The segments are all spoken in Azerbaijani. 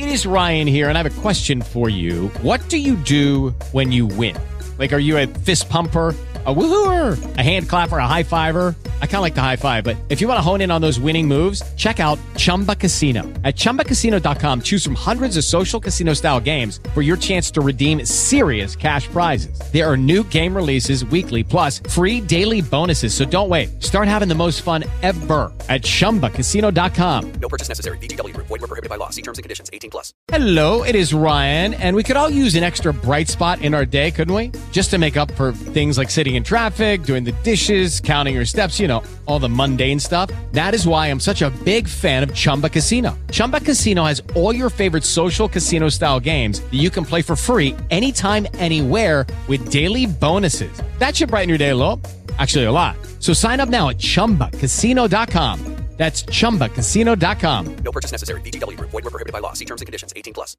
It is Ryan here, and I have a question for you. What do you do when you win? Like, are you a fist pumper? A woohooer, a hand clapper, a high fiver. I kind of like the high five, but if you want to hone in on those winning moves, check out Chumba Casino. At ChumbaCasino.com, choose from hundreds of social casino style games for your chance to redeem serious cash prizes. There are new game releases weekly, plus free daily bonuses. So don't wait. Start having the most fun ever at ChumbaCasino.com. No purchase necessary. Group. Void were prohibited by law. See terms and conditions. 18 plus. Hello, it is Ryan, and we could all use an extra bright spot in our day, couldn't we? Just to make up for things like sitting in traffic, doing the dishes, counting your steps, you know, all the mundane stuff. That is why I'm such a big fan of Chumba Casino. Chumba Casino has all your favorite social casino style games that you can play for free anytime, anywhere with daily bonuses. That should brighten your day a little. Actually, a lot. So sign up now at chumbacasino.com. That's chumbacasino.com. No purchase necessary. VGW Group. Void were prohibited by law. See terms and conditions. 18 plus.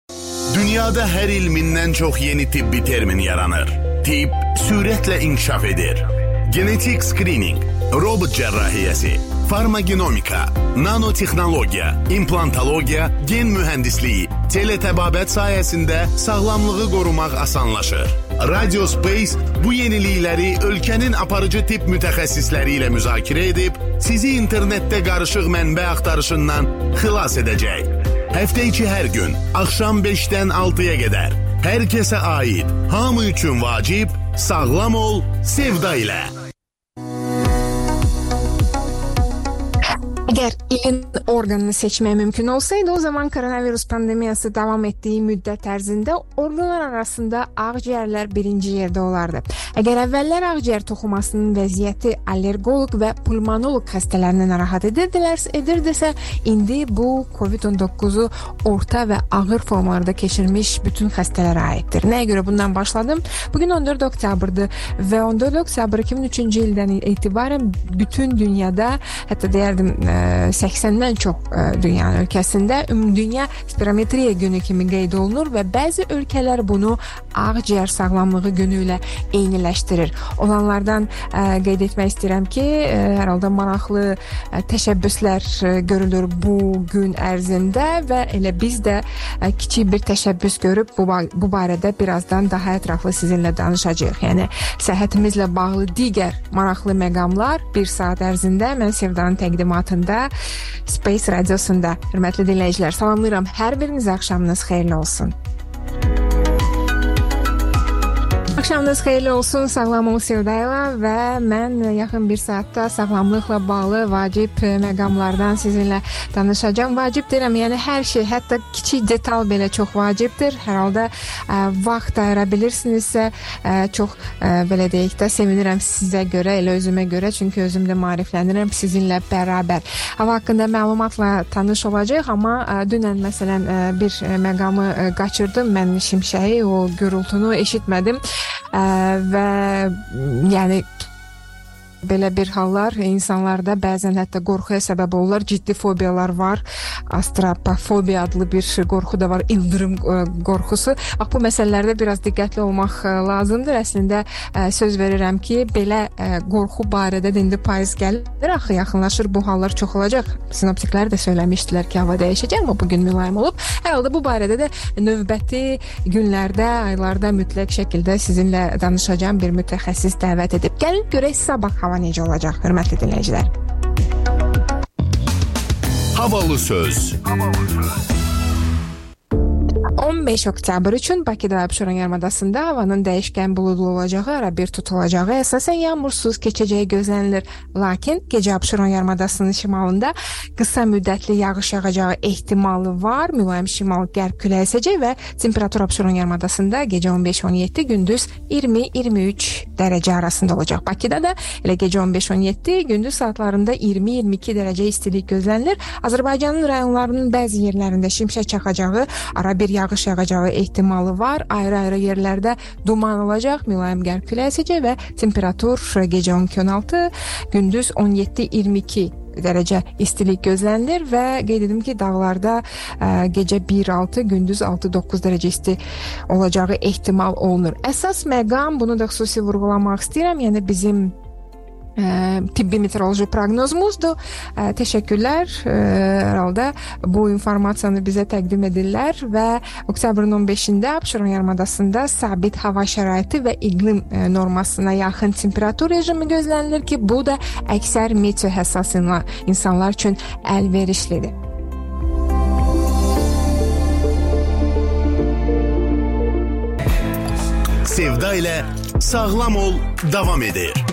Dünyada her ilminden çok yeni tıbbi termin yaranır. Tıp süretle inkişaf edir. Genetik screening, robot cerrahiyesi, farmagenomika, nanotehnologiya, implantologiya, gen mühendisliği, teletebabet sayesinde sağlamlığı korumak asanlaşır. Radio Space bu yenilikleri ölkənin aparıcı tip mütəxəssisləri ilə müzakirə edib, sizi internetdə qarışıq mənbə axtarışından xilas edəcək. Həftə içi hər gün axşam 5-dən 6-ya qədər. Hər kəsə aid, hamı üçün vacib, sağlam ol, sevda ilə. Eğer ilin organını seçmeye mümkün olsaydı o zaman koronavirüs pandemiyası devam ettiği müddet ərzində organlar arasında ağciyərlər birinci yerdə olardı. Əgər əvvəllər ağciyər toxumasının vəziyyəti allergoloq və pulmonoloq xəstələrini narahat edirdilərsə, edirdisə, indi bu COVID-19-u orta və ağır formalarda keçirmiş bütün xəstələrə aiddir. Nəyə görə bundan başladım? Bugün 14 oktyabrdır və 14 oktyabr 2003-cü ildən etibarən bütün dünyada, hətta deyərdim e, 80-dən çox ə, dünyanın ölkəsində ümumdünya spirometriya günü kimi qeyd olunur və bəzi ölkələr bunu ağciyər sağlamlığı günü ilə eyniləşdirir. Olanlardan ə, qeyd etmək istəyirəm ki, ə, hər halda maraqlı təşəbbüslər görülür bu gün ərzində və elə biz də kiçik bir təşəbbüs görüb bu bu barədə birazdan daha ətraflı sizinlə danışacağıq. Yəni səhhətimizlə bağlı digər maraqlı məqamlar 1 saat ərzində mən Sevdanın təqdimatında Space Radiosunda hörmətli dinləyicilər salamlayıram. Hər birinizə axşamınız xeyirli olsun. Axşamınız xeyirli olsun. Sağlam ol Sevdayla və mən yaxın bir saatda sağlamlıqla bağlı vacib məqamlardan sizinlə danışacağam. Vacib deyirəm, yəni hər şey, hətta kiçik detal belə çox vacibdir. Hər halda ə, vaxt ayıra bilirsinizsə, ə, çox ə, belə deyək də sevinirəm sizə görə, elə özümə görə, çünki özüm də maariflənirəm sizinlə bərabər. Hava haqqında məlumatla tanış olacağıq, amma ə, dünən məsələn ə, bir məqamı ə, qaçırdım. Mən şimşəyi, o gürültünü eşitmədim. Ə, və yəni belə bir hallar insanlarda bəzən hətta qorxuya səbəb olurlar. Ciddi fobiyalar var. Astropofobiya adlı bir qorxu da var, ildırım ə, qorxusu. Bax bu məsələlərdə biraz diqqətli olmaq ə, lazımdır. Əslində ə, söz verirəm ki, belə qorxu barədə də indi payız gəlir. Axı yaxınlaşır bu hallar çoxalacaq. Sinoptiklər də söyləmişdilər ki, hava dəyişəcək, amma bu gün mülayim olub. Hər halda bu barədə də növbəti günlərdə, aylarda mütləq şəkildə sizinlə danışacağım bir mütəxəssis dəvət edib. Gəlin görək sabah hava necə olacaq, hörmətli dinləyicilər. Havalı söz. 15 oktyabr üçün Bakıda və Abşeron yarımadasında havanın dəyişkən buludlu olacağı, ara bir tutulacağı, əsasən yağmursuz keçəcəyi gözlənilir. Lakin gecə Abşeron yarımadasının şimalında qısa müddətli yağış yağacağı ehtimalı var. Mülayim şimal-qərb küləyi əsəcək və temperatur Abşeron yarımadasında gecə 15-17, gündüz 20-23 dərəcə arasında olacaq. Bakıda da elə gecə 15-17, gündüz saatlarında 20-22 dərəcə istilik gözlənilir. Azərbaycanın rayonlarının bəzi yerlərində şimşək çaxacağı, ara bir yağış yağacağı ehtimalı var. Ayrı-ayrı yerlərdə duman olacaq, mülayim qərb küləyi əsəcək və temperatur gecə 12-16, gündüz 17-22 dərəcə istilik gözlənilir və qeyd edim ki, dağlarda ə, gecə 1-6, gündüz 6-9 dərəcə isti olacağı ehtimal olunur. Əsas məqam, bunu da xüsusi vurğulamaq istəyirəm, yəni bizim tibbi meteoroloji proqnozumuzdur. Ə, təşəkkürlər. Hər bu informasiyanı bizə təqdim edirlər və oktyabrın 15-də Abşeron yarımadasında sabit hava şəraiti və iqlim ə, normasına yaxın temperatur rejimi gözlənilir ki, bu da əksər meteo həssasına insanlar üçün əlverişlidir. Sevda ilə sağlam ol davam edir.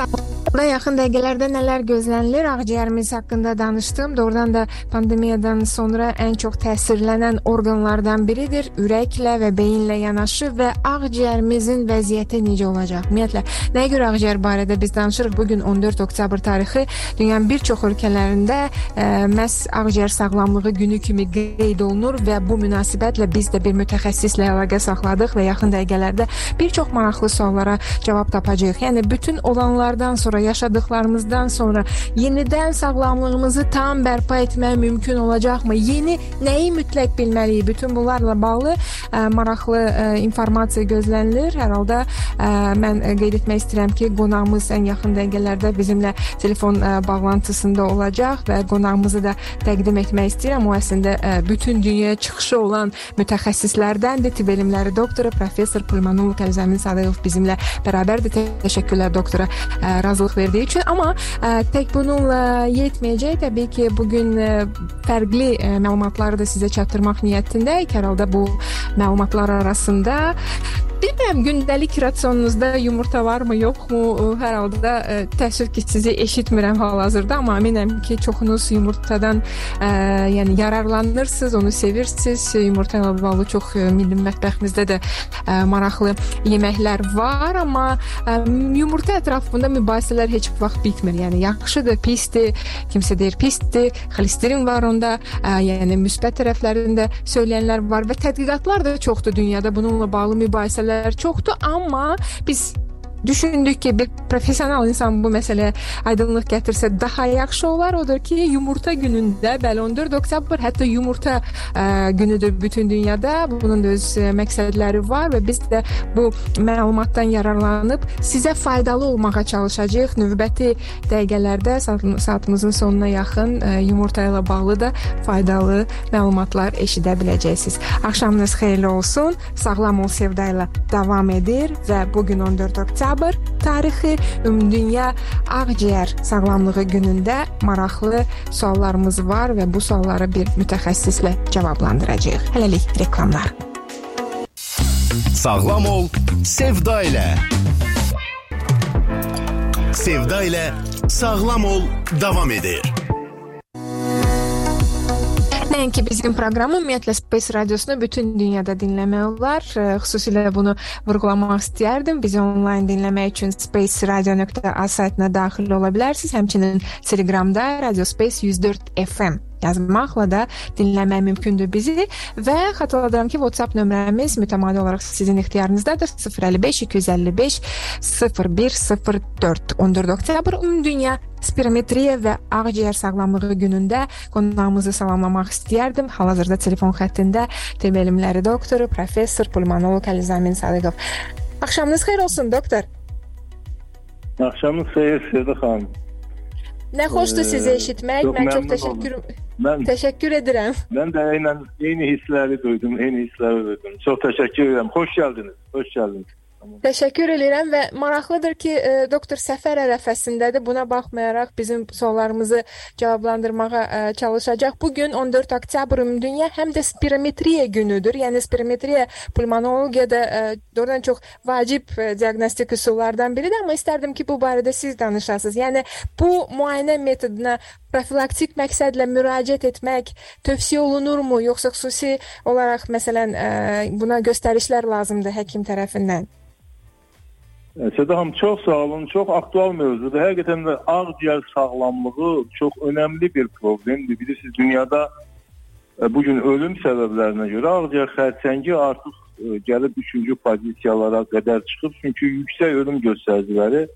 South. Da yaxın dəqiqələrdə nələr gözlənilir? Ağciyərimiz haqqında danışdım. Doğrudan da pandemiyadan sonra ən çox təsirlənən orqanlardan biridir. Ürəklə və beyinlə yanaşı və ağciyərimizin vəziyyəti necə olacaq? Ümumiyyətlə, nəyə görə ağciyər barədə biz danışırıq? Bu gün 14 oktyabr tarixi dünyanın bir çox ölkələrində ə, məhz ağciyər sağlamlığı günü kimi qeyd olunur və bu münasibətlə biz də bir mütəxəssislə əlaqə saxladıq və yaxın dəqiqələrdə bir çox maraqlı suallara cavab tapacağıq. Yəni bütün olanlardan sonra yaşadıklarımızdan sonra yenidən sağlamlığımızı tam bərpa etmək mümkün olacaqmı? Yeni nəyi mütləq bilməliyik? Bütün bunlarla bağlı ə, maraqlı ə, informasiya gözlənilir. Hər halda ə, mən qeyd etmək istəyirəm ki, qonağımız ən yaxın dəqiqələrdə bizimlə telefon ə, bağlantısında olacaq və qonağımızı da təqdim etmək istəyirəm. O əslində ə, bütün dünyaya çıxışı olan mütəxəssislərdəndir. Tibb elmləri doktoru professor pulmonoloq Əlizamin Sadıyov bizimlə bərabərdir. Təşəkkürlər doktora ə, razılıq verdiyi üçün, amma ə, tək bununla yetməyəcək. Təbii ki, bu gün ə, fərqli ə, məlumatları da sizə çatdırmaq niyyətindəyik. Hər halda bu məlumatlar arasında Bilmirəm gündəlik rasionunuzda yumurta varmı, yoxmu? Hər halda ə, təəssüf ki, sizi eşitmirəm hal-hazırda, amma əminəm ki, çoxunuz yumurtadan ə, yəni yararlanırsınız, onu sevirsiniz. Yumurta ilə bağlı çox ə, milli mətbəximizdə də ə, maraqlı yeməklər var, amma ə, yumurta ətrafında mübahisələr heç vaxt bitmir. Yəni yaxşıdır, pisdir, kimsə deyir pisdir, xolesterin var onda, ə, yəni müsbət tərəflərində söyləyənlər var və tədqiqatlar da çoxdur dünyada bununla bağlı mübahisələr məsələlər çoxdur, amma biz düşündük ki, bir professional insan bu məsələyə aydınlıq gətirsə daha yaxşı olar. Odur ki, yumurta günündə, bəli 14 oktyabr hətta yumurta ə, günüdür bütün dünyada. Bunun da öz ə, məqsədləri var və biz də bu məlumatdan yararlanıb sizə faydalı olmağa çalışacağıq. Növbəti dəqiqələrdə saat, saatımızın sonuna yaxın ə, yumurta ilə bağlı da faydalı məlumatlar eşidə biləcəksiniz. Axşamınız xeyirli olsun. Sağlam ol sevda ilə davam edir və bu gün 14 oktyabr oktyabr tarixi Ümumdünya Ağciyər Sağlamlığı günündə maraqlı suallarımız var və bu sualları bir mütəxəssislə cavablandıracağıq. Hələlik reklamlar. Sağlam ol, sevda ilə. Sevda ilə sağlam ol davam edir. Nəinki bizim proqramı ümumiyyətlə Space radiosunu bütün dünyada dinləmək olar. Xüsusilə bunu vurğulamaq istərdim. Bizi onlayn dinləmək üçün spaceradio.az saytına daxil ola bilərsiniz. Həmçinin Telegramda Radio Space 104 FM yazmaqla da dinləmək mümkündür bizi və xatırladıram ki, WhatsApp nömrəmiz mütəmadi olaraq sizin ixtiyarınızdadır. 055 255 0104 14 oktyabr Ümumdünya spirometriya və ağciyər sağlamlığı günündə qonağımızı salamlamaq istəyərdim. Hal-hazırda telefon xəttində tibb elmləri doktoru, professor, pulmonoloq Əlizamin Sadiqov. Axşamınız xeyir olsun, doktor. Axşamınız xeyir, Sevda xanım. Nə xoşdur sizi eşitmək. Mən çox təşəkkür Mən təşəkkür edirəm. mən də eynən eyni hissləri duydum, eyni hissləri duydum. Çox təşəkkür edirəm. Xoş gəldiniz. Xoş gəldiniz. Təşəkkür edirəm və maraqlıdır ki, e, doktor səfər ərəfəsindədir. Buna baxmayaraq bizim suallarımızı cavablandırmağa e, çalışacaq. Bu gün 14 oktyabr ümumdünya həm də spirometriya günüdür. Yəni spirometriya pulmonologiyada e, doğrudan çox vacib e, diaqnostik üsullardan biridir, amma istərdim ki, bu barədə siz danışasınız. Yəni bu müayinə metoduna profilaktik məqsədlə müraciət etmək tövsiyə olunurmu, yoxsa xüsusi olaraq məsələn e, buna göstərişlər lazımdır həkim tərəfindən? Sevda xanım çox sağ olun. Çox aktual mövzudur. Həqiqətən də ağciyər sağlamlığı çox önəmli bir problemdir. Bilirsiniz, dünyada e, bu gün ölüm səbəblərinə görə ağciyər xərçəngi artıq e, gəlib 3-cü pozisiyalara qədər çıxıb, çünki yüksək ölüm göstəriciləri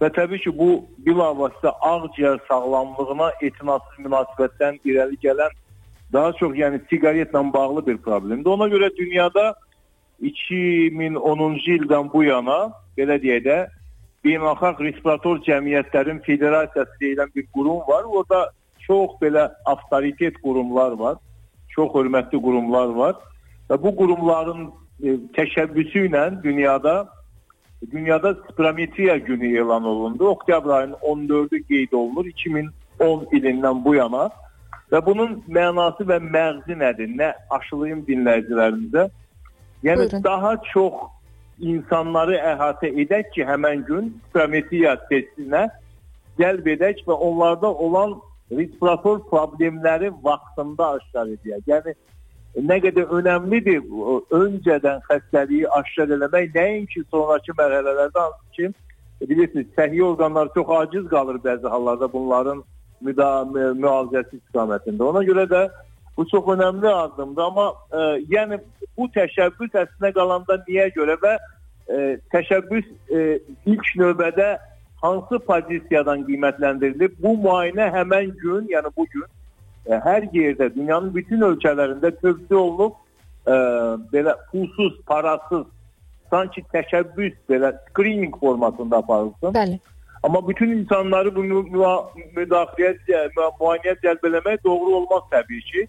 və təbii ki, bu bilavasitə ağciyər sağlamlığına etinasız münasibətdən irəli gələn daha çox yəni siqaretlə bağlı bir problemdir. Ona görə dünyada 2010-cu ildən bu yana belə deyək də Beynəlxalq Respirator Cəmiyyətlərin Federasiyası deyilən bir qurum var. Orada çox belə avtoritet qurumlar var. Çox hörmətli qurumlar var. Və bu qurumların e, təşəbbüsü ilə dünyada dünyada spirometriya günü elan olundu. Oktyabr ayının 14-ü qeyd olunur 2010 ilindən bu yana. Və bunun mənası və məğzi nədir? Nə aşılayım dinləyicilərimizə? Yəni Buyurun. daha çox insanları əhatə edək ki, həmən gün spirometriya testinə cəlb edək və onlarda olan respirator problemləri vaxtında aşkar edək. Yəni nə qədər önəmlidir öncədən xəstəliyi aşkar eləmək, nəinki sonrakı mərhələlərdə hansı ki, bilirsiniz, səhiyyə orqanları çox aciz qalır bəzi hallarda bunların müalicəsi istiqamətində. Ona görə də bu çox önəmli addımdır, amma e, yəni bu təşəbbüs əslinə qalanda niyə görə və e, təşəbbüs e, ilk növbədə hansı pozisiyadan qiymətləndirilir? Bu müayinə həmən gün, yəni bu gün hər yerdə, dünyanın bütün ölkələrində tövsiyə olunub e, belə pulsuz, parasız, sanki təşəbbüs belə screening formasında aparılsın. Bəli. Amma bütün insanları bu müdaxiləyə, mü- müayinəyə cəlb eləmək doğru olmaz təbii ki.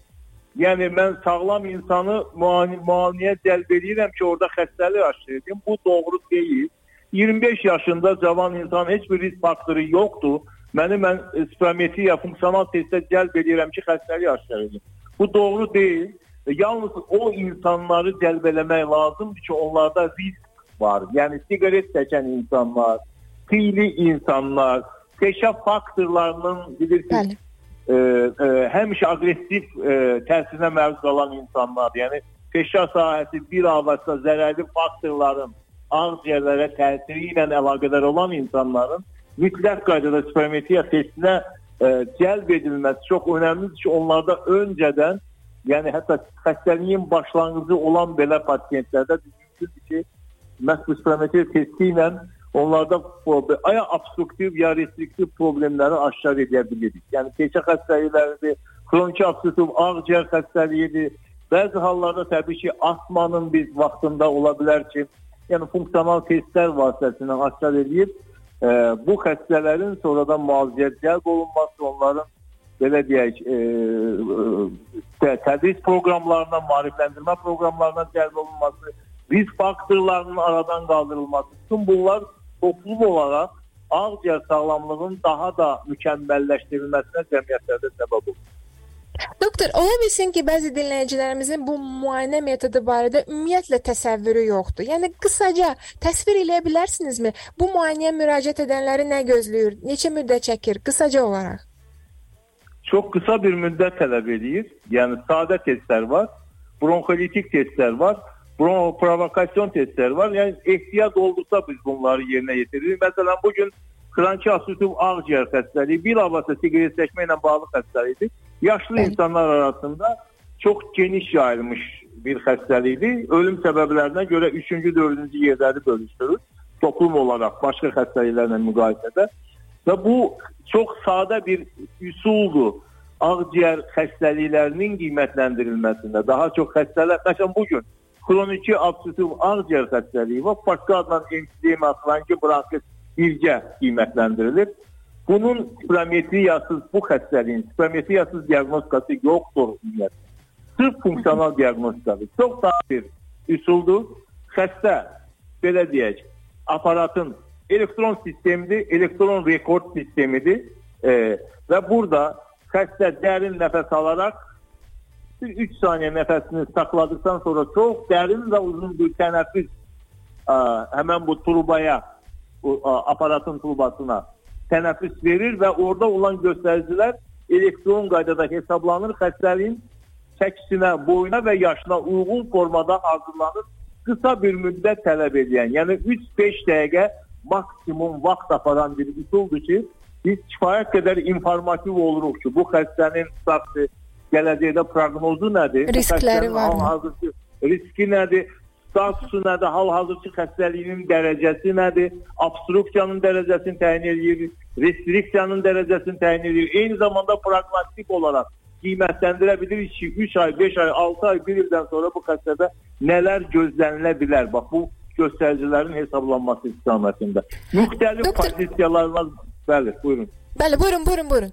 Yəni mən sağlam insanı müayinə, müayinəyə cəlb edirəm ki, orada xəstəlik aşkar edim. Bu doğru deyil. 25 yaşında cavan insan heç bir risk faktoru yoxdur. Məni mən spirometriya funksional testə cəlb edirəm ki, xəstəlik aşkar edim. Bu doğru deyil. E, Yalnız o insanları cəlb eləmək lazımdır ki, onlarda risk var. Yəni siqaret çəkən insanlar, piyli insanlar, peşə faktorlarının bilirsiniz e, e, həmişə aqressiv e, təsirinə məruz qalan insanlar, yəni peşə sahəsi bir avazda zərərli faktorların ağciyərlərə təsiri ilə əlaqədar olan insanların mütləq qaydada spirometriya testinə e, cəlb edilməsi çox önəmlidir ki, onlarda öncədən, yəni hətta xəstəliyin başlanğıcı olan belə pasientlərdə mümkündür ki, məhz bu spirometriya testi ilə onlarda problem, ya obstruktiv ya restriktiv problemləri aşkar edə bilirik. Yəni peşə xəstəlikləridir, xroniki obstruktiv ağciyər xəstəliyidir. Bəzi hallarda təbii ki, astmanın biz vaxtında ola bilər ki, yəni funksional testlər vasitəsilə aşkar edib e, bu xəstələrin sonradan müalicəyə cəlb olunması, onların belə deyək, e, e, tədris proqramlarına, maarifləndirmə proqramlarına cəlb olunması, risk faktorlarının aradan qaldırılması, bütün bunlar toplum olaraq ağciyər sağlamlığının daha da mükəmməlləşdirilməsinə cəmiyyətlərdə səbəb olur. Doktor, ola bilsin ki, bəzi dinləyicilərimizin bu müayinə metodu barədə ümumiyyətlə təsəvvürü yoxdur. Yəni qısaca təsvir eləyə bilərsinizmi? Bu müayinəyə müraciət edənləri nə gözləyir? Neçə müddət çəkir? Qısaca olaraq. Çox qısa bir müddət tələb edir. Yəni sadə testlər var, bronxolitik testlər var, bron provokasyon testlər var. Yəni ehtiyac olduqda biz bunları yerinə yetiririk. Məsələn, bu gün obstruktiv ağciyər xəstəliyi bir avazda siqaret çəkməklə bağlı xəstəlikdir. Yaşlı Bəli. insanlar arasında çox geniş yayılmış bir xəstəlikdir. Ölüm səbəblərinə görə 3-cü, 4-cü yerləri bölüşdürür toplum olaraq başqa xəstəliklərlə müqayisədə. Və bu çox sadə bir üsuldur. Ağciyər xəstəliklərinin qiymətləndirilməsində daha çox xəstələr, məsələn bu gün xroniki obstruktiv ağciyər xəstəliyi və başqa adla xroniki bronxit birgə qiymətləndirilir. Bunun spirometriyasız bu xəstəliyin spirometriyasız diaqnostikası yoxdur ümumiyyətlə. Sırf funksional diaqnostikadır. Çox daha bir üsuldur. Xəstə belə deyək, aparatın elektron sistemidir, elektron rekord sistemidir. E, və burada xəstə dərin nəfəs alaraq bir 3 saniyə nəfəsini saxladıktan sonra çox dərin və uzun bir tənəffüs ə, həmən bu turbaya, aparatın turbasına tənəffüs verir və orada olan göstəricilər elektron qaydada hesablanır. Xəstəliyin çəkisinə, boyuna və yaşına uyğun formada hazırlanır. Qısa bir müddət tələb edən, yəni 3-5 dəqiqə maksimum vaxt aparan bir üsuldur ki, biz kifayət qədər informativ oluruq ki, bu xəstənin tutaqdır, gələcəkdə proqnozu nədir? Riskləri varmı? hal-hazırki riski nədir? Statusu nədir? Hal-hazırki xəstəliyinin dərəcəsi nədir? Obstruksiyanın dərəcəsini təyin edir, restriksiyanın dərəcəsini təyin edir. Eyni zamanda proqnostik olaraq qiymətləndirə bilirik ki, 3 ay, 5 ay, 6 ay, 1 ildən sonra bu xəstədə nələr gözlənilə bilər. Bax bu göstəricilərin hesablanması istiqamətində. Müxtəlif Doktor- pozisiyalar var. Bəli, buyurun. Bəli, buyurun, buyurun, buyurun.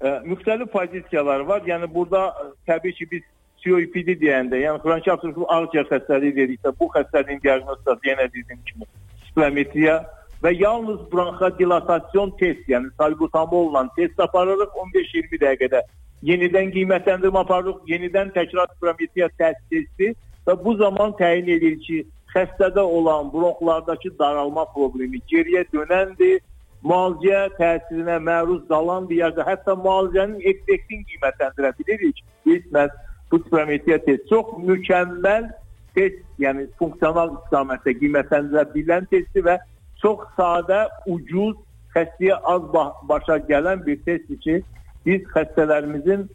Ə, müxtəlif pozisiyalar var. Yəni burada ə, təbii ki biz COPD deyəndə, yəni xroniki obstruktiv ağciyər xəstəliyi dedikdə bu xəstəliyin diaqnostikası yenə dediyim kimi spirometriya və yalnız bronxodilatasyon test, yəni salbutamol test aparırıq 15-20 dəqiqədə. Yenidən qiymətləndirmə aparırıq, yenidən təkrar spirometriya test testi və bu zaman təyin edir ki, xəstədə olan bronxlardakı daralma problemi geriyə dönəndir müalicə təsirinə məruz qalan bir yerdə hətta müalicənin effektini qiymətləndirə bilirik. Biz məhz bu spirometriya test çox mükəmməl test, yəni funksional istiqamətdə qiymətləndirə bilən testdir və çox sadə, ucuz, xəstəyə az ba- başa gələn bir testdir ki, biz xəstələrimizin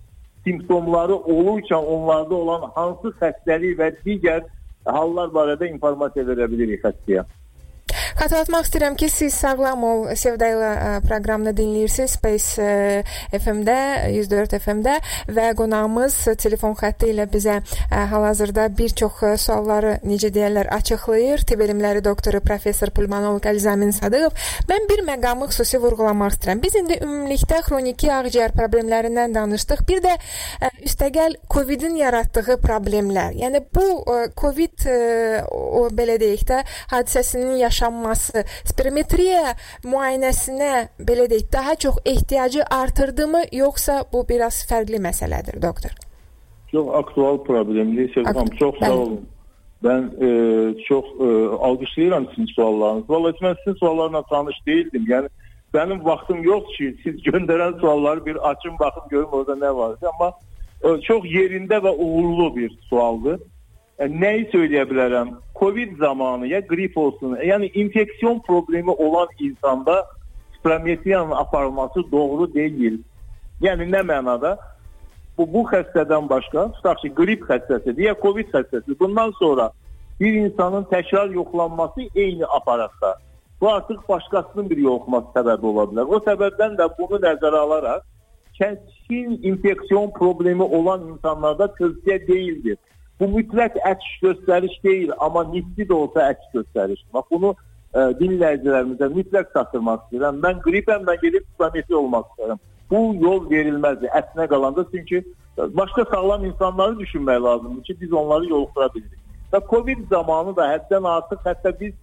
simptomları olurkən onlarda olan hansı xəstəlik və digər hallar barədə informasiya verə bilirik xəstəyə. Xatırlatmaq istəyirəm ki, siz Sağlam ol Sevda ilə proqramını dinləyirsiniz Space FM-də, 104 FM-də və qonağımız telefon xətti ilə bizə hal-hazırda bir çox sualları necə deyirlər açıqlayır. Tibb elmləri doktoru professor pulmonoloq Əlizamin Sadıqov. Mən bir məqamı xüsusi vurğulamaq istəyirəm. Biz indi ümumilikdə xroniki ağciyər problemlərindən danışdıq. Bir də ə, üstəgəl COVID-in yaratdığı problemlər. Yəni bu ə, COVID ə, o belə deyək də hadisəsinin yaşanması, spirometriya müayinəsinə belə deyək, daha çox ehtiyacı artırdımı, yoxsa bu biraz fərqli məsələdir, doktor? Çox aktual problemli. Sevdam, çox sağ olun. Mən e, çox e, alqışlayıram sizin suallarınızı. Vallahi mən sizin suallarla tanış değildim. Yəni benim vaxtım yoxdur ki, siz göndərən sualları bir açım baxım görüm orada nə var. Amma e, çox yerində və uğurlu bir sualdır. E, nəyi söyləyə bilərəm? Covid zamanı ya qrip olsun, yəni infeksiyon problemi olan insanda spirometriyanın aparılması doğru deyil. Yəni nə mənada? bu bu xəstədən başqa, tutaq ki, qrip xəstəsidir ya COVID xəstəsi. Bundan sonra bir insanın təkrar yoxlanması eyni aparatda. Bu artıq başqasının bir yoxlaması səbəbi ola bilər. O səbəbdən də bunu nəzərə alaraq kəskin infeksiyon problemi olan insanlarda tövsiyə deyildir. Bu mütləq əks göstəriş deyil, amma nisbi də olsa əks göstəriş. Bax bunu ə, dinləyicilərimizə mütləq çatdırmaq istəyirəm. Mən qripəm, mən gedib spirometri olmaq istəyirəm. Bu yol verilməzdir. Əslinə qalanda çünki başqa sağlam insanları düşünmək lazımdır ki, biz onları yoluxdura bilirik. Və Covid zamanı da həddən artıq hətta biz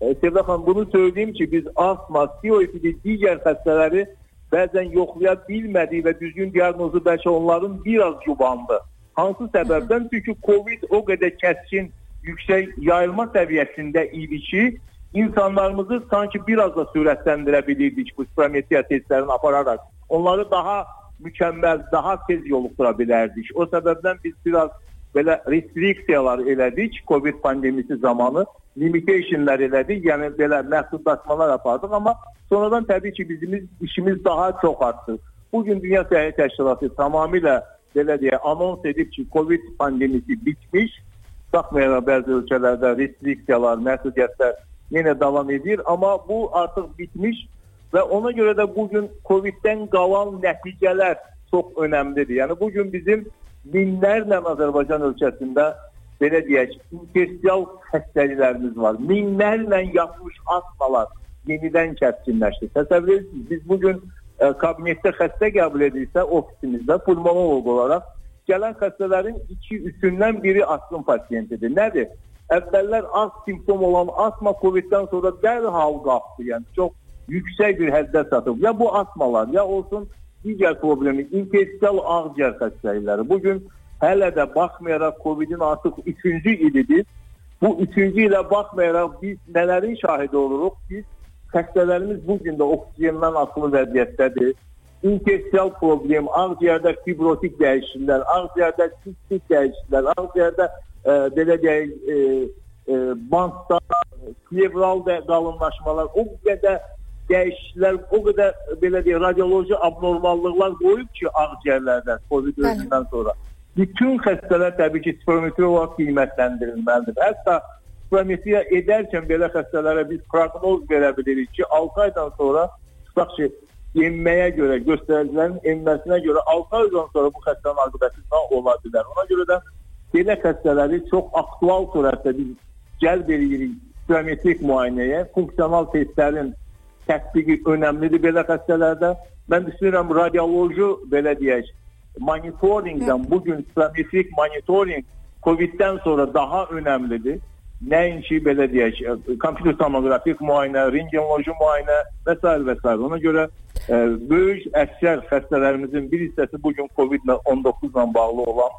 e, Sevda xanım bunu söyleyeyim ki, biz astma, COPD, digər xəstələri bəzən yoxlaya bilmədik və düzgün diaqnozu bəlkə onların biraz yubandı. Hansı səbəbdən? Çünki Covid o qədər kəskin, yüksək yayılma səviyyəsində idi ki, insanlarımızı sanki biraz da sürətləndirə bilirdik bu spirometriya testlərini apararaq. Onları daha mükəmməl, daha tez yoluxdura bilərdik. O səbəbdən biz biraz belə restriksiyalar elədik Covid pandemisi zamanı, limitationlar elədik, yəni belə məhdudlaşmalar apardıq, amma sonradan təbii ki bizim işimiz daha çox artdı. Bugün Dünya Səhiyyə Təşkilatı tamamilə belə deyə anons edib ki, Covid pandemisi bitmiş. Baxmayaraq bəzi ölkələrdə restriksiyalar, məhdudiyyətlər yenə davam edir, amma bu artıq bitmiş və ona görə də bugün Covid-dən qalan nəticələr çox önəmlidir. Yəni bugün bizim minlərlə Azərbaycan ölkəsində belə deyək, infeksiyon xəstəliklərimiz var. Minlərlə yatmış astmalar yenidən kəskinləşdi. Təsəvvür edirsiniz, biz bugün ə, kabinetdə xəstə qəbul edirsə ofisimizdə pulmonoloq olaraq gələn xəstələrin 2-3-ündən biri astm pasiyentidir. Nədir? Əvvəllər az simptom olan astma Covid-dən sonra dərhal qalxdı. Yəni çox yüksək bir həddə çatıb. Ya bu astmalar, ya olsun digər problemi, infeksiyon ağciyər xəstəlikləri. Bu gün hələ də baxmayaraq Covid-in artıq 3-cü ilidir. Bu 3-cü ilə baxmayaraq biz nələrin şahidi oluruq? Biz xəstələrimiz bu gün də oksigendən asılı vəziyyətdədir. İnfeksiyon problem, ağciyərdə fibrotik dəyişikliklər, ağciyərdə sistik dəyişikliklər, ağciyərdə e, belə deyək, e, e, bantda plevral da qalınlaşmalar, o qədər dəyişikliklər, o qədər belə deyək, radioloji abnormallıqlar qoyub ki, ağciyərlərdə COVID özündən sonra. Bütün xəstələr təbii ki, spirometri olaraq qiymətləndirilməlidir. Hətta spirometriya edərkən belə xəstələrə biz proqnoz verə bilirik ki, 6 aydan sonra tutaq ki, enməyə görə, göstəricilərin enməsinə görə 6 aydan sonra bu xəstənin aqibəti nə ola bilər. Ona görə də belə xəstələri çox aktual surətdə biz cəlb edirik biometrik müayinəyə. Funksional testlərin tətbiqi önəmlidir belə xəstələrdə. Mən düşünürəm radioloji belə deyək, monitorinqdən bu gün biometrik monitorinq COVID-dən sonra daha önəmlidir. Nəinki belə deyək, kompüter tomoqrafik müayinə, rentgenoloji müayinə və s. və s. Ona görə ə, böyük əksər xəstələrimizin bir hissəsi bu gün COVID-19 ilə bağlı olan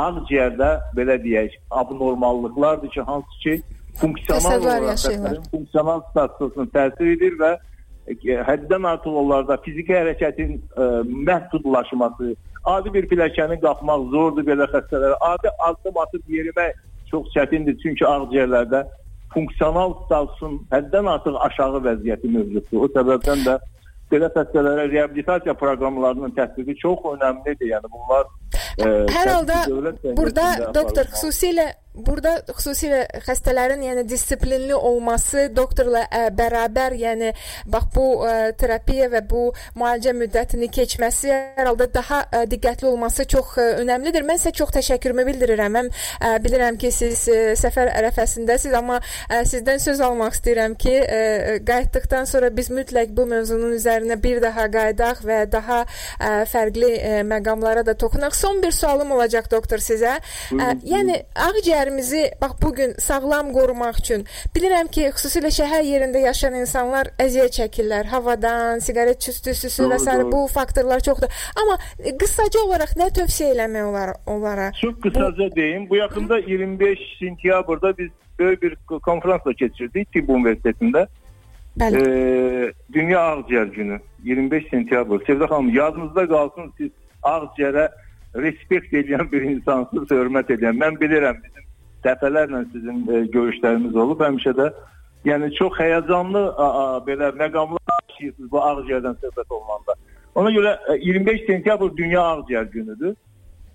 ağciyərdə belə deyək, abnormallıqlardır ki, hansı ki funksional olaraq funksional statusuna təsir edir və ə, həddən artıq onlarda fiziki hərəkətin ə, məhdudlaşması, adi bir pilləkəni qalxmaq zordur belə xəstələrə. Adi addım atıb yerimək çox çətindir çünki ağciyərlərdə funksional statusun həddən artıq aşağı vəziyyəti mövcuddur. O səbəbdən də belə xəstələrə reabilitasiya proqramlarının tətbiqi çox önəmlidir. Yəni bunlar ə, hər halda burada doktor xüsusilə Burada xüsusilə xəstələrin yəni dissiplinli olması doktorla ə, bərabər, yəni bax bu ə, terapiya və bu müalicə müddətini keçməsi hər halda daha ə, diqqətli olması çox ə, önəmlidir. Mən sizə çox təşəkkürümü bildirirəm. Mən ə, bilirəm ki, siz ə, səfər ərəfəsindəsiz, amma ə, sizdən söz almaq istəyirəm ki, ə, qayıtdıqdan sonra biz mütləq bu mövzunun üzərinə bir daha qayıdaq və daha ə, fərqli ə, məqamlara da toxunaq. Son bir sualım olacaq doktor sizə. Ə, yəni ağciyər şəhərimizi bax bu gün sağlam qorumaq üçün bilirəm ki, xüsusilə şəhər yerində yaşayan insanlar əziyyət çəkirlər havadan, siqaret tüstüsü və s. bu faktorlar çoxdur. Amma qısaca olaraq nə tövsiyə eləmək olar onlara? Çox qısaca bu... deyim. Bu yaxında 25 sentyabrda biz böyük bir konfransla keçirdik Tibb Universitetində. Bəli. Ee, Dünya Ağciyər Günü 25 sentyabr. Sevda xanım yadınızda qalsın siz ağciyərə respekt edən bir insansınız, hörmət edən. Mən bilirəm bizim dəfələrlə sizin e, görüşlərimiz olub. Həmişə də yəni çox həyəcanlı a, a, belə məqamlar yaşayırsınız bu ağciyərdən söhbət olmanda. Ona görə e, 25 sentyabr Dünya Ağciyər günüdür.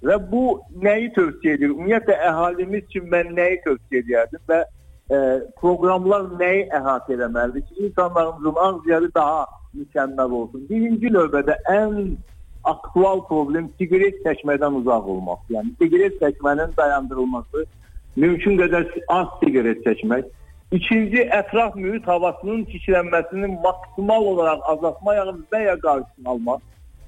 Və bu nəyi tövsiyə edir? Ümumiyyətlə əhalimiz üçün mən nəyi tövsiyə edərdim və e, proqramlar nəyi əhatə etməlidir ki, insanlarımızın ağciyəri daha mükəmməl olsun. Birinci növbədə ən aktual problem siqaret çəkmədən uzaq olmaq. Yəni siqaret çəkmənin dayandırılması mümkün qədər az siqaret çəkmək. İkinci, ətraf mühit havasının çirklənməsini maksimal olaraq azaltmaq və ya qarşısını almaq.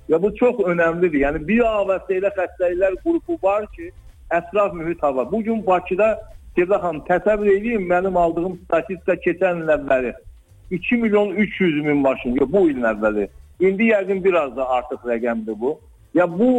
Ya bu çox önəmlidir. Yəni bir avəstəyə xəstəliklər qrupu var ki, ətraf mühit hava. Bu gün Bakıda Sevda xanım təsəvvür edin, mənim aldığım statistika keçən il əvvəli 2 milyon 300 min maşın, yox bu ilin əvvəli. İndi yəqin biraz da artıq rəqəmdir bu. Ya bu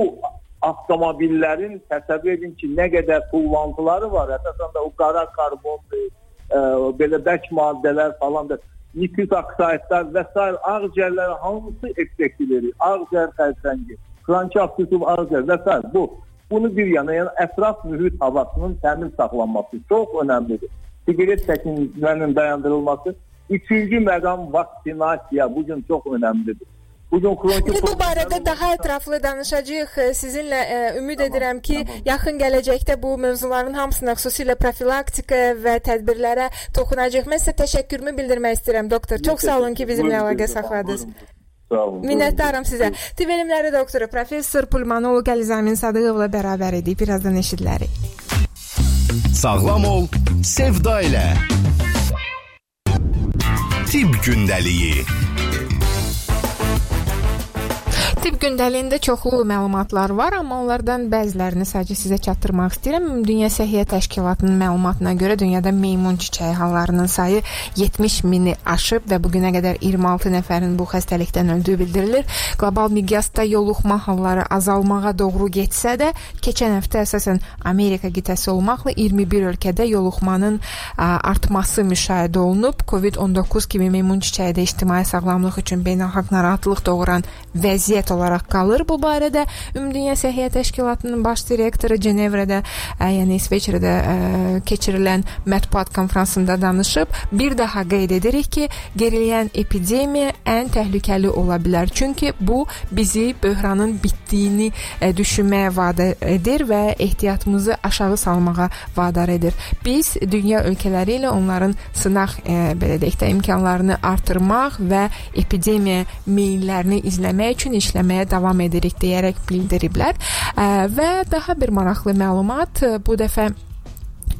avtomobillərin təsəvvür edin ki, nə qədər tullantıları var. Əsasən də o qara karbondur, ə, belə bərk maddələr falan da nitrik oksidlər və s. ağciyərlərə hansı effekti verir? Ağciyər xərçəngi, xroniki obstruktiv ağciyər və s. bu. Bunu bir yana, yəni ətraf mühit havasının təmiz saxlanması çox önəmlidir. Siqaret çəkimlərinin dayandırılması. Üçüncü məqam vaksinasiya bu gün çox önəmlidir. Bu gün xroniki İndi bu barədə daha ətraflı danışacağıq. Sizinlə ə, e, ümid tamam, edirəm ki, tamam. yaxın gələcəkdə bu mövzuların hamısına xüsusilə profilaktika və tədbirlərə toxunacağıq. Mən sizə təşəkkürümü bildirmək istəyirəm, doktor. Çox sağ olun ki, bizimlə əlaqə saxladınız. Sağ olun. Minnətdaram sizə. Tibb elmləri doktoru professor pulmonoloq Əlizamin Sadıqovla bərabər idik. Birazdan eşidilərik. Sağlam ol, sevda ilə. Tibb gündəliyi. Tibb gündəliyində çoxlu məlumatlar var, amma onlardan bəzilərini sadəcə sizə çatdırmaq istəyirəm. Dünya Səhiyyə Təşkilatının məlumatına görə dünyada meymun çiçəyi hallarının sayı 70 mini aşıb və bu günə qədər 26 nəfərin bu xəstəlikdən öldüyü bildirilir. Qlobal miqyasda yoluxma halları azalmağa doğru getsə də, keçən həftə əsasən Amerika qitəsi olmaqla 21 ölkədə yoluxmanın ə, artması müşahidə olunub. COVID-19 kimi meymun çiçəyi də ictimai sağlamlıq üçün beynəlxalq narahatlıq doğuran vəziyyət məlumat olaraq qalır. Bu barədə Ümumdünya Səhiyyə Təşkilatının baş direktoru Cenevrədə, ə, yəni İsveçrədə ə, keçirilən mətbuat konfransında danışıb. Bir daha qeyd edirik ki, geriləyən epidemiya ən təhlükəli ola bilər. Çünki bu bizi böhranın bitdiyini ə, düşünməyə vadar edir və ehtiyatımızı aşağı salmağa vadar edir. Biz dünya ölkələri ilə onların sınaq ə, belə deyək də imkanlarını artırmaq və epidemiya meyllərini izləmək üçün işləmək işləməyə davam edirik deyərək bildiriblər. Və daha bir maraqlı məlumat bu dəfə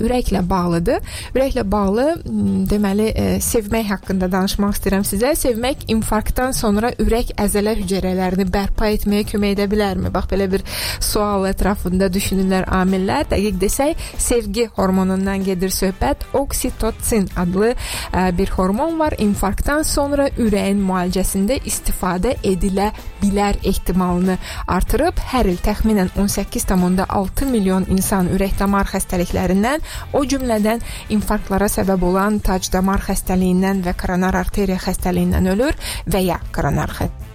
ürəklə bağlıdır. Ürəklə bağlı m, deməli e, sevmək haqqında danışmaq istəyirəm sizə. Sevmək infarktdan sonra ürək əzələ hüceyrələrini bərpa etməyə kömək edə bilərmi? Bax belə bir sual ətrafında düşünürlər amillər. Dəqiq desək, sevgi hormonundan gedir söhbət. Oksitotsin adlı ə, bir hormon var. İnfarktdan sonra ürəyin müalicəsində istifadə edilə bilər ehtimalını artırıb. Hər il təxminən 18,6 milyon insan ürək-damar xəstəliklərindən, o cümlədən infarktlara səbəb olan tac-damar xəstəliyindən və koronar arteriya xəstəliyindən ölür və ya koronar xəstəliyindən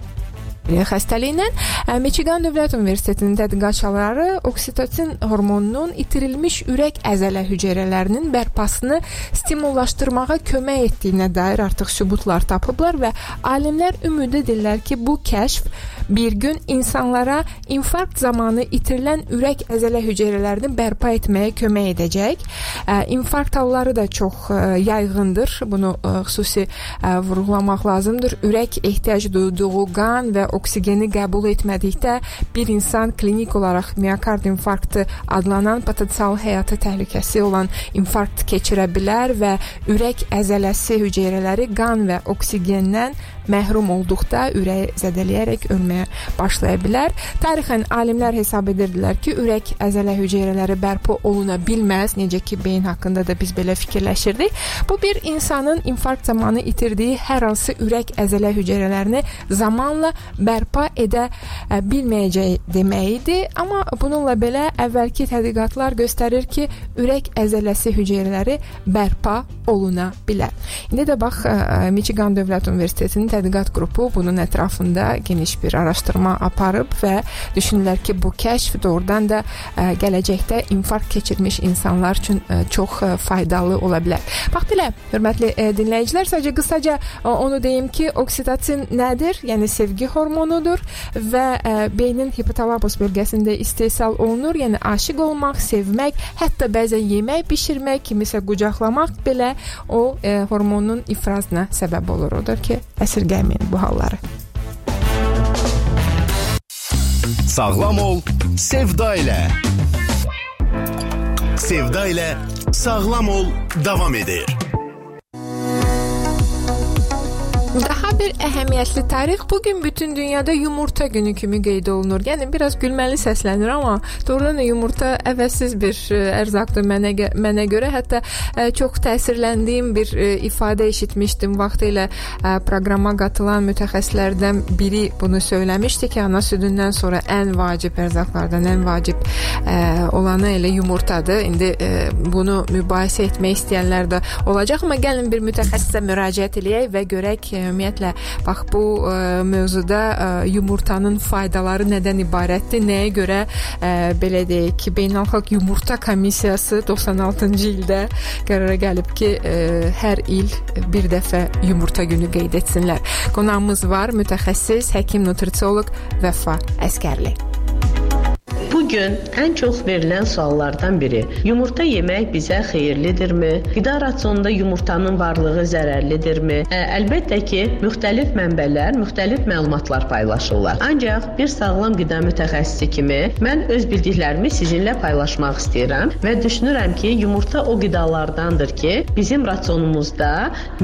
xəstəliyindən Michigan Dövlət Universitetinin tədqiqatçıları oksitosin hormonunun itirilmiş ürək əzələ hüceyrələrinin bərpasını stimullaşdırmağa kömək etdiyinə dair artıq sübutlar tapıblar və alimlər ümid edirlər ki, bu kəşf bir gün insanlara infarkt zamanı itirilən ürək əzələ hüceyrələrini bərpa etməyə kömək edəcək. İnfarkt halları da çox yayğındır. Bunu xüsusi vurğulamaq lazımdır. Ürək ehtiyac duyduğu qan və oksigeni qəbul etmədikdə bir insan klinik olaraq miokard infarktı adlanan potensial həyatı təhlükəsi olan infarkt keçirə bilər və ürək əzələsi hüceyrələri qan və oksigendən məhrum olduqda ürəyi zədələyərək ölməyə başlaya bilər. Tarixən alimlər hesab edirdilər ki, ürək əzələ hüceyrələri bərpa oluna bilməz, necə ki beyin haqqında da biz belə fikirləşirdik. Bu bir insanın infarkt zamanı itirdiyi hər hansı ürək əzələ hüceyrələrini zamanla bərpa edə ə, bilməyəcəyi demək idi. Amma bununla belə əvvəlki tədqiqatlar göstərir ki, ürək əzələsi hüceyrələri bərpa oluna bilər. İndi də bax ə, Michigan Dövlət Universitetinin tədqiqat qrupu bunun ətrafında geniş bir araşdırma aparıb və düşünürlər ki, bu kəşf doğrudan da ə, gələcəkdə infarkt keçirmiş insanlar üçün ə, çox ə, faydalı ola bilər. Bax belə, hörmətli ə, dinləyicilər, sadəcə qısaca ə, onu deyim ki, oksitosin nədir? Yəni sevgi hormonudur və ə, beynin hipotalamus bölgəsində istehsal olunur. Yəni aşiq olmaq, sevmək, hətta bəzən yemək bişirmək, kimisə qucaqlamaq belə o ə, hormonun ifrazına səbəb olur. Odur ki, əsirgəməyin bu halları. Sağlam ol, sevda ilə. Sevda ilə sağlam ol davam edir. Daha bir əhəmiyyətli tarix bu gün bütün dünyada yumurta günü kimi qeyd olunur. Yəni biraz gülməli səslənir, amma doğrudan da yumurta əvəzsiz bir ə, ərzaqdır mənə mənə görə. Hətta ə, çox təsirləndiyim bir ə, ifadə eşitmişdim vaxtilə ə, proqrama qatılan mütəxəssislərdən biri bunu söyləmişdi ki, ana südündən sonra ən vacib ərzaqlardan ən vacib ə, olanı elə yumurtadır. İndi ə, bunu mübahisə etmək istəyənlər də olacaq, amma gəlin bir mütəxəssisə müraciət eləyək və görək ümumiyyətlə bax bu ə, mövzuda ə, yumurtanın faydaları nədən ibarətdir? Nəyə görə ə, belə deyək ki, Beynəlxalq Yumurta Komissiyası 96-cı ildə qərara gəlib ki, ə, hər il bir dəfə yumurta günü qeyd etsinlər. Qonağımız var, mütəxəssis, həkim nutrisioloq Vəfa Əskərli. Gün ən çox verilən suallardan biri: yumurta yemək bizə xeyirlidirmi? Qida rasionunda yumurtanın varlığı zərərlidirmi? Ə, əlbəttə ki, müxtəlif mənbələr müxtəlif məlumatlar paylaşırlar. Ancaq bir sağlam qida mütəxəssisi kimi mən öz bildiklərimi sizinlə paylaşmaq istəyirəm və düşünürəm ki, yumurta o qidalardandır ki, bizim rasionumuzda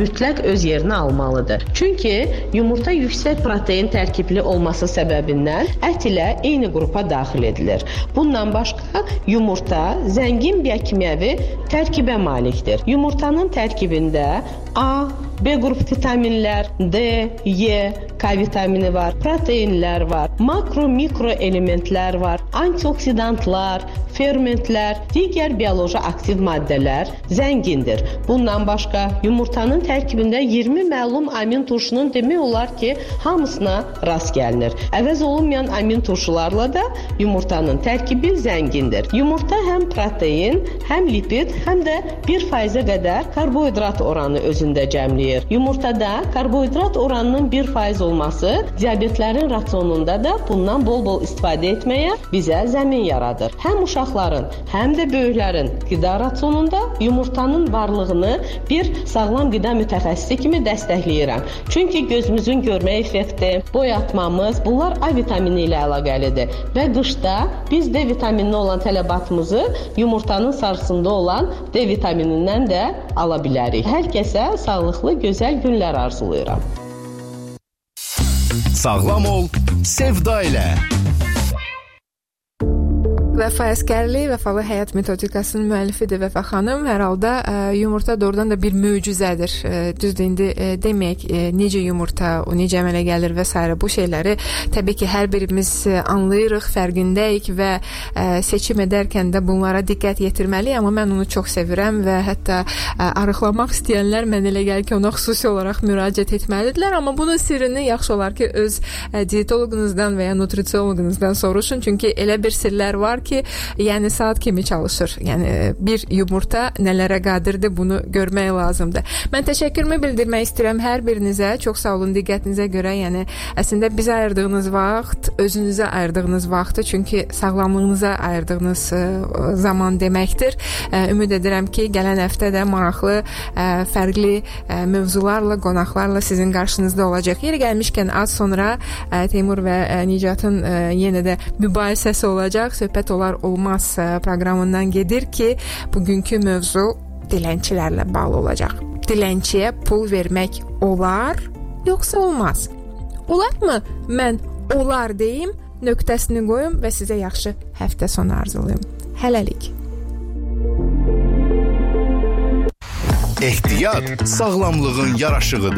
mütləq öz yerini almalıdır. Çünki yumurta yüksək protein tərkibli olması səbəbindən ət ilə eyni qrupa daxil edilir. Bundan başqa yumurta zəngin biokimyəvi tərkibə malikdir. Yumurtanın tərkibində A, B qrup vitaminlər, D, E, K vitamini var, proteinlər var, makro mikro elementlər var, antioksidantlar, fermentlər, digər bioloji aktiv maddələr zəngindir. Bundan başqa yumurtanın tərkibində 20 məlum amin turşunun demək olar ki, hamısına rast gəlinir. Əvəz olunmayan amin turşularla da yumurtanın tərkibi zəngindir. Yumurta həm protein, həm lipid, həm də 1%-ə qədər karbohidrat oranı özündə cəmləyir. Dəstəkləyir. Yumurtada karbohidrat oranının 1% olması diabetlərin rasionunda da bundan bol-bol istifadə etməyə bizə zəmin yaradır. Həm uşaqların, həm də böyüklərin qida rasionunda yumurtanın varlığını bir sağlam qida mütəxəssisi kimi dəstəkləyirəm. Çünki gözümüzün görmə effekti, boyatmamız, bunlar A vitamini ilə əlaqəlidir və qışda biz D vitamininə olan tələbatımızı yumurtanın sarısında olan D vitaminindən də ala bilərik. Hər kəsə sağlıqlı, gözəl günlər arzulayıram. Sağlam ol, sevda ilə. Vəfa Əskərli Vəfalı Həyat Metodikasının müəllifidir Vəfa xanım. Hər halda ə, yumurta doğrudan da bir möcüzədir. Ə, düzdür indi ə, demək ə, necə yumurta, o necə əmələ gəlir və s. bu şeyləri təbii ki, hər birimiz anlayırıq, fərqindəyik və ə, seçim edərkən də bunlara diqqət yetirməliyik, amma mən onu çox sevirəm və hətta ə, arıqlamaq istəyənlər mən elə gəlir ki, ona xüsusi olaraq müraciət etməlidirlər, amma bunun sirrini yaxşı olar ki, öz ə, dietoloqunuzdan və ya nutrisioloqunuzdan soruşun, çünki elə bir sirlər var ki, yəni saat kimi çalışır. Yəni bir yumurta nələrə qadirdir bunu görmək lazımdır. Mən təşəkkürümü bildirmək istəyirəm hər birinizə. Çox sağ olun diqqətinizə görə. Yəni əslində bizə ayırdığınız vaxt, özünüzə ayırdığınız vaxtı, çünki sağlamlığınıza ayırdığınız ə, zaman deməkdir. Ə, ümid edirəm ki, gələn həftə də maraqlı, ə, fərqli ə, mövzularla, qonaqlarla sizin qarşınızda olacaq. Yeri gəlmişkən az sonra ə, Teymur və ə, Nicatın ə, yenə də mübahisəsi olacaq. Söhbət olar olmaz proqramından gedir ki, bugünkü mövzu dilənçilərlə bağlı olacaq. Dilənçiyə pul vermək olar, yoxsa olmaz? Olarmı? Mən olar deyim, nöqtəsini qoyum və sizə yaxşı həftə sonu arzulayım. Hələlik. Ehtiyat sağlamlığın yaraşığıdır.